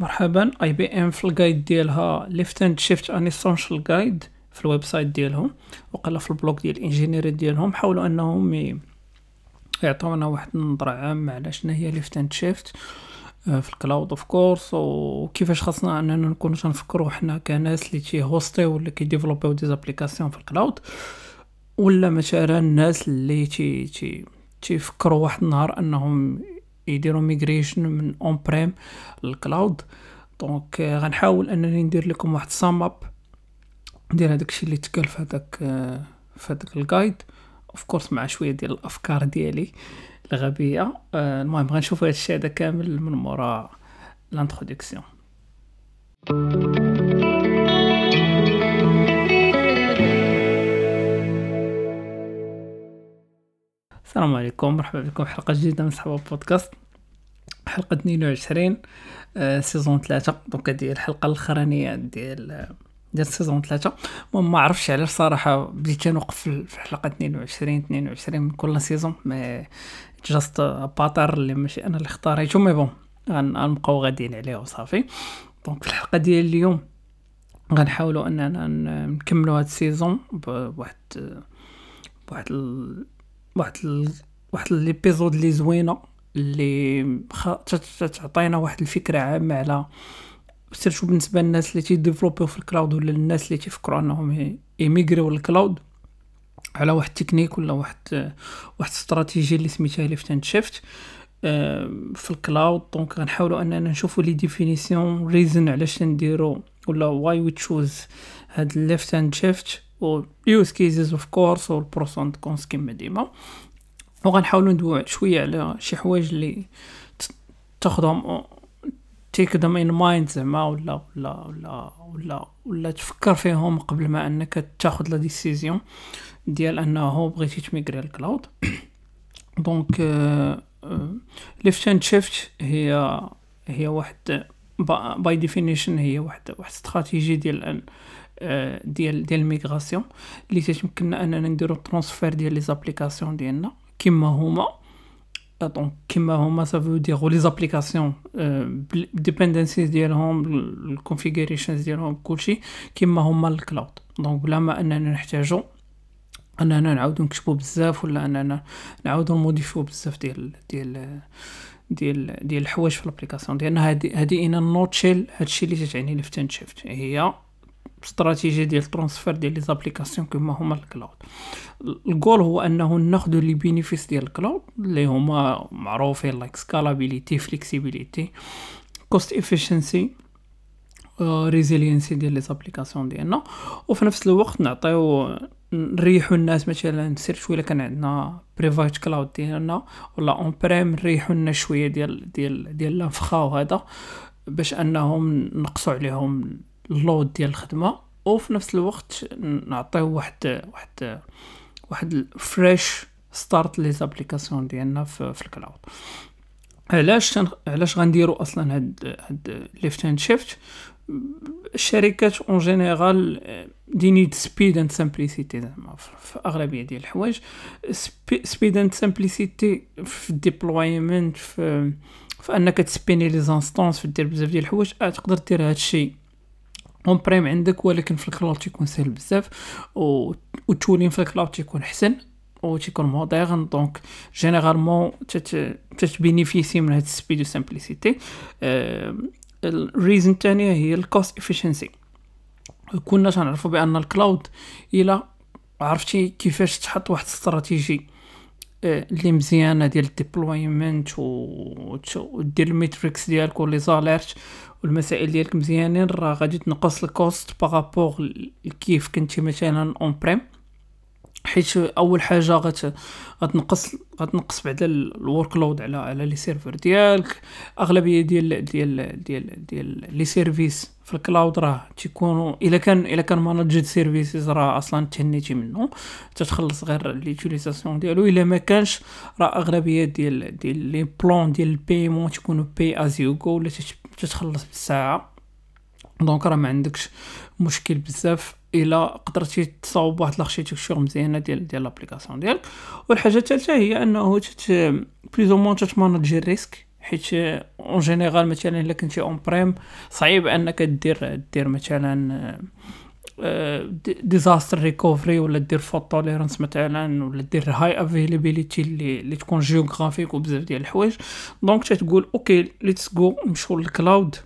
مرحبا. IBM في ال guide ديالها lift and shift an essential guide في ال website ديالهم. وقال في ال blog ديال ال engineering ديالهم. حاولوا أنهم يعطونا واحد النظرة عامة على شنو هي lift and shift في ال cloud of course وكيفاش خاصنا أننا نكونوا تنفكروا حنا كناس اللي تي هوستيو ولا كيديفلوبيو دي زابليكاسيون في الكلاود ولا مثلا الناس اللي تي تي تيفكروا واحد النهار أنهم يديروا migration من on-prem لل cloud donc غنحاول أنني ندير لكم واحد sum up ديال هذاك الشيء اللي تقال في هذاك آه، في هذاك ال guide of course مع شوية ديال الأفكار ديالي الغبيه آه، المهم غنشوفوا هذا الشيء هذا كامل من مورا l'introduction السلام عليكم مرحبا بكم في حلقة جديدة من صحابه بودكاست. حلقة 22 آه، season 3 donc هذه هي الحلقة الأخرانية ديال ديال season 3 المهم ما عرفتش علاش صراحة بديت نوقف في الحلقة 22 22 من كل season. mais just pattern اللي ماشي أنا اللي اختاريته. mais bon غن- غنبقاو غاديين عليه وصافي. donc في الحلقة ديال اليوم غنحاولوا أننا نكملوا هاد ال season بواحد بواحد ال... واحد ال... واحد l'épisode اللي زوينة اللي خ... تعطينا واحد الفكرة عامة على surtout بالنسبة للناس اللي تي développ يو في ال cloud ولا الناس اللي تيفكروا أنهم ي- ي migr يو لل cloud على واحد التكنيك ولا واحد واحد استراتيجيه اللي سميتها lift and shift في ال cloud donc غنحاولوا أننا نشوفوا les définitions reason علاش نديرو ولا why we choose هاد ال lift and shift و use cases of course وال pros and cons كيما ديما. وغنحاولوا ندويو شوية على شي حوايج اللي ت- تاخدهم take them in mind زعما ولا ولا ولا ولا ولا تفكر فيهم قبل ما أنك تاخذ la décision ديال أنه بغيتي ت migrer ال cloud. donc lift and shift هي هي واحد by definition هي واحد واحد استراتيجي ديال ديال ديال ال migration اللي تتمكننا أننا نديرو transfer ديال les applications ديالنا. كيما هما donc كيما هما ça veut dire les applications dependencies ديالهم ال configurations ديالهم كلشي. كيما هما ال cloud donc بلا ما أننا نحتاجو أننا نعاودو نكتبو بزاف ولا أننا نعاودو ن modifi يو بزاف ديال ديال ديال ديال الحوايج في ال application ديالنا. هادي هادي in nutshell هادشي اللي تتعني and shift هي استراتيجيه ديال transfer ديال les applications كما هما ال cloud. ال goal هو أنه ناخذ les bénéfices ديال ال cloud اللي هما معروفين like scalability flexibility cost efficiency resiliency ديال les applications ديالنا. وفي نفس الوقت نعطيو نريحو الناس مثلا سير شوية كان عندنا private cloud ديالنا ولا on-prem نريحو لنا شوية ديال ديال ديال ال infra وهذا باش أنهم نقصوا عليهم ال load ديال الخدمة وفي نفس الوقت نعطيو واحد واحد واحد fresh start les applications ديالنا في, في ال cloud علاش. علاش غنديرو أصلا هاد هاد lift and shift الشركات en général they need speed and simplicity زعما في أغلبية ديال الحوايج speed and simplicity في ال deployment في في أنك ت spin ي les instances في دير بزاف ديال الحوايج تقدر دير هادشي on-prem عندك ولكن في ال cloud تيكون سهل بزاف و وال tooling في ال cloud تيكون حسن و تيكون modern donc généralement تت تت bénéficier من هاد ال speed و simplicity ال reason الثانية هي ال cost efficiency كنا تنعرفوا بان ال cloud الا عرفتي كيفاش تحط واحد الاستراتيجي اللي مزيانة ديال ال deployment و ودير ال metrics ديالك و les alertes والمسائل ديالك مزيانين راه غادي تنقص ال cost par rapport كيف كنتي مثلا on-prem حيت أول حاجة غت غتنقص غتنقص بعدا ال workload على على les serveurs ديالك. أغلبية ديال ديال ديال ديال les services في ال cloud راه تيكونوا إلا كان إلا كان managed services راه أصلا تهنيتي منه. تتخلص غير l'utilisation ديالو. إلا ما كانش راه أغلبية ديال ديال les plans ديال ال paiement تيكونوا pay as you go ولا تت- تتخلص بالساعة. donc راه ما عندكش مشكل بزاف. إلا قدرتي تصاوب واحد ال architecture مزيانة ديال ديال l'application ديالك. والحاجة الثالثه هي أنه plus ou moins تتمانجي ال risque حيت en général مثلا إلا كنتي on-prem صعيب أنك دير دير مثلا disaster recovery ولا دير fault tolerance مثلا ولا دير high availability اللي اللي تكون géographique وبزاف ديال الحوايج. donc تتقول okay let's go نمشيو لل cloud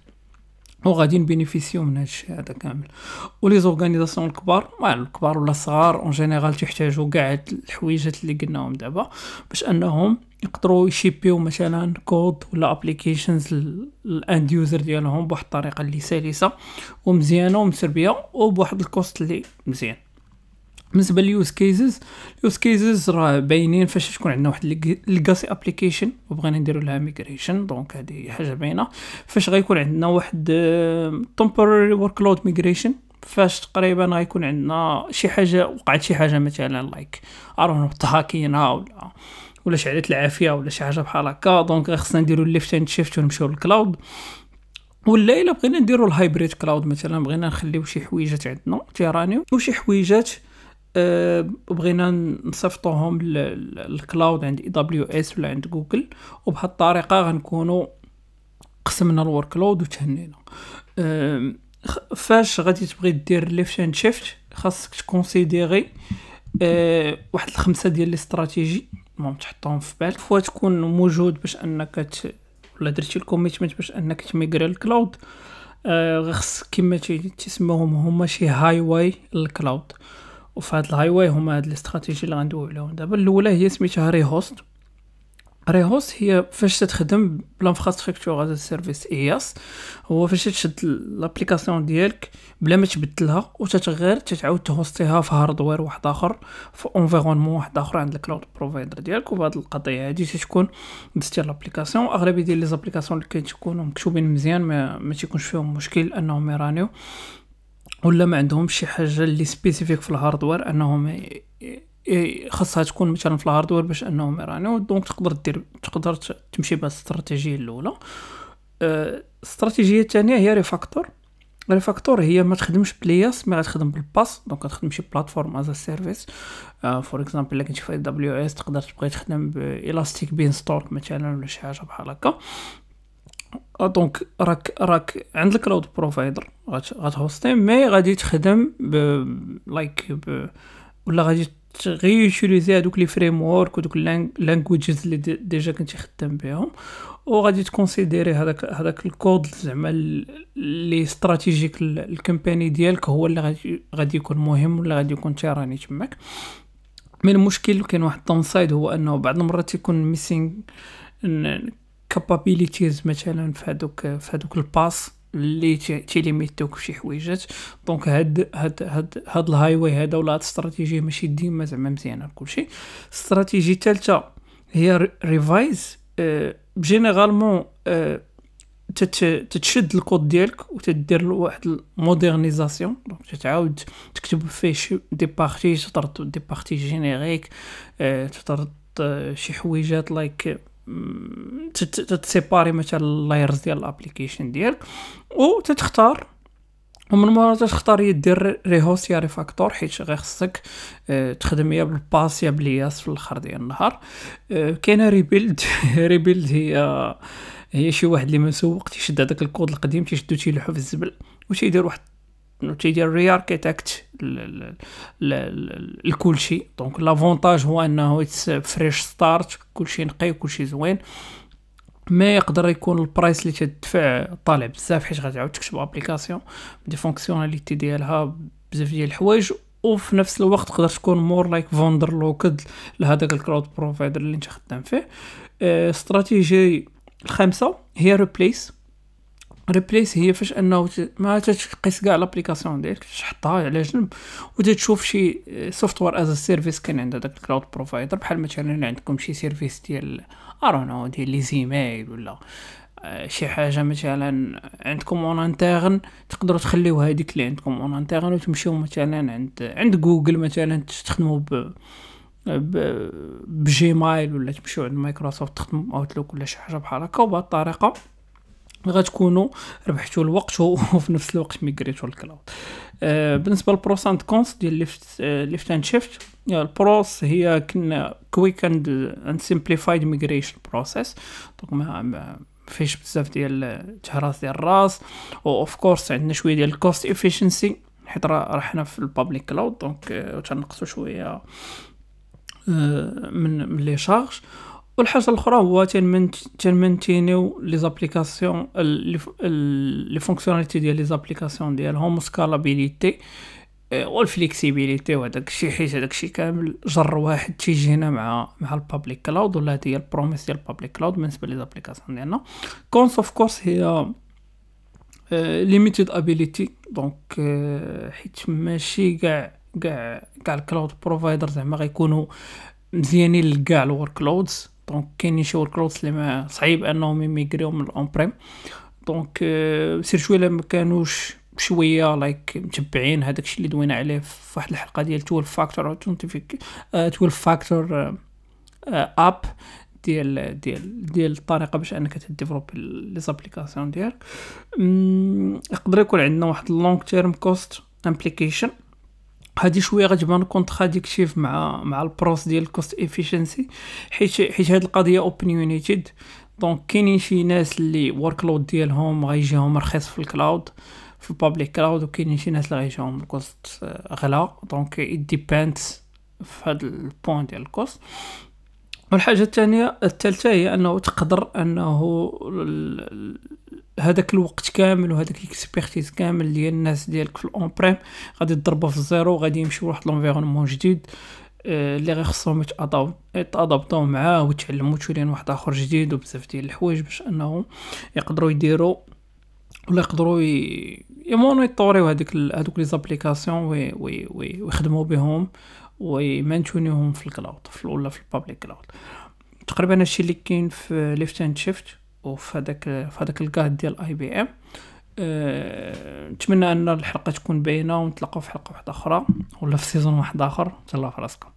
وغادي نبينيفيسيو من هادشي هذا كامل. و les organisations الكبار الكبار ولا الصغار en général تيحتاجوا كاع الحويجات اللي قلناهم دابا باش انهم يقدروا يشيبيو مثلا كود ولا applications لل end user ديالهم بواحد الطريقة اللي سلسة ومزيانة ومسربيه وبواحد ال cost اللي مزيان. بالنسبة لل use cases use cases راه باينين فاش تكون عندنا واحد legacy application وبغينا نديرو لها migration donc هذه حاجة باينة. فاش غيكون عندنا واحد temporary workload migration فاش تقريبا غيكون عندنا شي حاجة وقعت شي حاجة مثلا like ارون تهاكينا ولا ولا شعلت العافية ولا شي حاجة بحال هكا. donc خصنا نديرو lift and shift ونمشيو لل cloud ولا إلا بغينا نديرو ال hybrid cloud مثلا بغينا نخليو شي حويجات عندنا تيرانيو وشي حويجات بغينا نصيفطوهم لل cloud عند AWS ولا عند جوجل وبهاد الطريقة غنكونوا قسمنا ال workload وتهنينا. أه فاش غادي تبغي دير lift and shift خاصك تكونسيديري أه واحد الخمسة ديال les stratégies المهم تحطهم في بالك. فوا تكون موجود باش أنك ت... ولا درتي ال commitment باش أنك تميغري ال cloud آه خص كيما تسموهم هما شي highway لل cloud وفي هاد ال highway هما هاد ال stratégies اللي غندويو عليهم دابا الأولى هي سميتها rehost rehost هي فاش تخدم ب l'infrastructure as a service IaaS هو فاش تشد l'application ديالك بلا ما تبدلها وتتغير تتعاود تهوستيها في hardware واحد آخر في environnement واحد آخر عند ال cloud provider ديالك. وبهاد القضية هادي تكون دزتي l'application أغلبية ديال les applications اللي كيتكونوا مكتوبين مزيان ما, ما تيكونش فيهم مشكل أنهم يرانيو. ولا ما عندهمش شي حاجة اللي spécifique في ال hardware أنهم خاصها تكون مثلا في ال hardware باش أنهم يرانيو. donc تقدر دير تقدر تمشي بهاد الاستراتيجية الأولى. الاستراتيجية الثانية هي refactor refactor هي ما تخدمش بال IaaS mais غتخدم بال PaaS donc غتخدم شي platform as a service for example إلا كنتي في AWS تقدر تبغي تخدم ب Elastic Beanstalk مثلا ولا شي حاجة بحال هكا. donc راك راك عند ال cloud provider غتهوستي mais غادي تخدم ب like ولا غادي غيوتيليزي هذوك les frameworks ودوك languages اللي déjà كنتي خدام بهم. وغادي تكونسيديري هذاك هذاك الكود زعما ال strategic company ديالك هو اللي غادي غادي يكون مهم ولا غادي يكون تيراني تماك. من المشكل كاين واحد ال downside هو أنه بعض المرات تيكون missing capabilities مثلا في هذوك في هذوك ال PaaS اللي تيليميتوك شي حويجات. donc هاد هاد هاد هاد ال highway هذا ولا هاد الاستراتيجيه ماشي ديما زعما مزيانة لكلشي الاستراتيجيه الثالثه هي revise أه généralement أه تتشد الكود ديالك وتدير واحد ال modernisation. donc تتعاود تكتب فيه des parties تطرد des parties génériques تطرد شي حويجات like تتسيباري مثلا ال layers ديال ال application ديالك و تتختار ومن مورا تختار دير rehost يا refactor حيت غير خصك آه تخدم يا بال PaaS يا بال IaaS في الأخر ديال النهار. آه كاينة rebuild rebuild هي هي شي واحد اللي مسوق تيشد هذاك الكود القديم تيشدو تيلوحو في الزبل وتيدير واحد تيدير re-architect لكل donc l'avantage هو أنه fresh start كلشي نقي كلشي زوين ما يقدر يكون ال price اللي تدفع طالع بزاف حيت غتعاود تكتب application des fonctionnalités ديالها بزاف ديال الحوايج وفي نفس الوقت تقدر تكون more like vendor locked لهذاك ال cloud provider اللي انت خدام فيه. استراتيجي الخامسة هي replace replace هي فاش انه ما تقيس كاع l'application ديالك تحطها على جنب وتشوف شي software as a service كاين عند هذاك ال cloud provider بحال مثلا عندكم شي service ديال ارونو ديال les emails ولا شي حاجة مثلا عندكم en interne تقدروا تخليو هذيك اللي عندكم en interne وتمشيو مثلا عند عند جوجل مثلا تخدموا ب ب Gmail ولا تمشيو عند مايكروسوفت تخدموا Outlook ولا شي حاجة بحال هكا. وبهذه الطريقة غتكونوا ربحتوا الوقت وفي نفس الوقت ميغريتوا ال cloud. آه بالنسبة لل pros and cons ديال lift lift and shift ال pros هي كنا quick and and simplified migration process donc ما فيش بزاف ديال تهراس ديال الراس. of course عندنا شوية ديال ال cost efficiency حيت راه حنا في ال public cloud donc تنقصوا شوية من من les charges. والحاجة الأخرى هو تنمنتينيو les applications les fonctionnalités ديال les applications ديالهم scalability وال flexibility وهداك الشيء حيت هداك الشيء كامل جر واحد تيجينا مع مع ال public cloud ولا هذه هي ال promise ديال البابليك كلاود بالنسبة les applications ديالنا. cons of course هي limited ability donc حيت ماشي كاع كاع كاع ال cloud provider زعما غيكونوا مزيانين لكاع ال workloads donc كاينين شي workloads اللي ما صعيب انهم يميغريو من ال on-prem donc سير شوية لما كانوش شوية like متبعين هذاك الشيء اللي دوينا عليه في واحد الحلقة ديال 12 factor 12 factor app ديال ديال ديال الطريقة باش انك تديفلوبي les applications ديالك يقدر يكون عندنا واحد long term cost implication هادي شوية غتبان contradictive مع مع ال pros ديال ال cost efficiency حيت حيت هاد القضية opinionated donc كاينين شي ناس اللي workload ديالهم غيجيهم رخيص في ال cloud في ال public cloud وكاينين شي ناس اللي غيجيهم ال cost غالا. donc it depends في هاد ال point ديال ال cost والحاجة الثانية الثالثه هي أنه تقدر أنه هذاك الوقت كامل وهذاك ال expertise كامل ديال الناس ديالك في ال on-prem غادي تضربوا في ال zéro وغادي يمشيو لواحد l'environnement جديد آه، اللي غير خصهم يتادابطوا معاه ويتعلموا tooling واحد آخر جديد وبزاف ديال الحوايج باش انهم يقدروا يديروا ولا يقدروا يمونيطوريو هذيك هذوك les applications وي وي ويخدموا بهم ويمانتونيوهم في ال cloud ولا في ال public cloud تقريبا هادشي اللي كاين في lift and shift. وفي هذاك في الكاد ديال IBM نتمنى أن الحلقة تكون باينة ونتلاقاو في حلقة واحدة أخرى ولا في season واحد آخر. تهلاو في راسكم.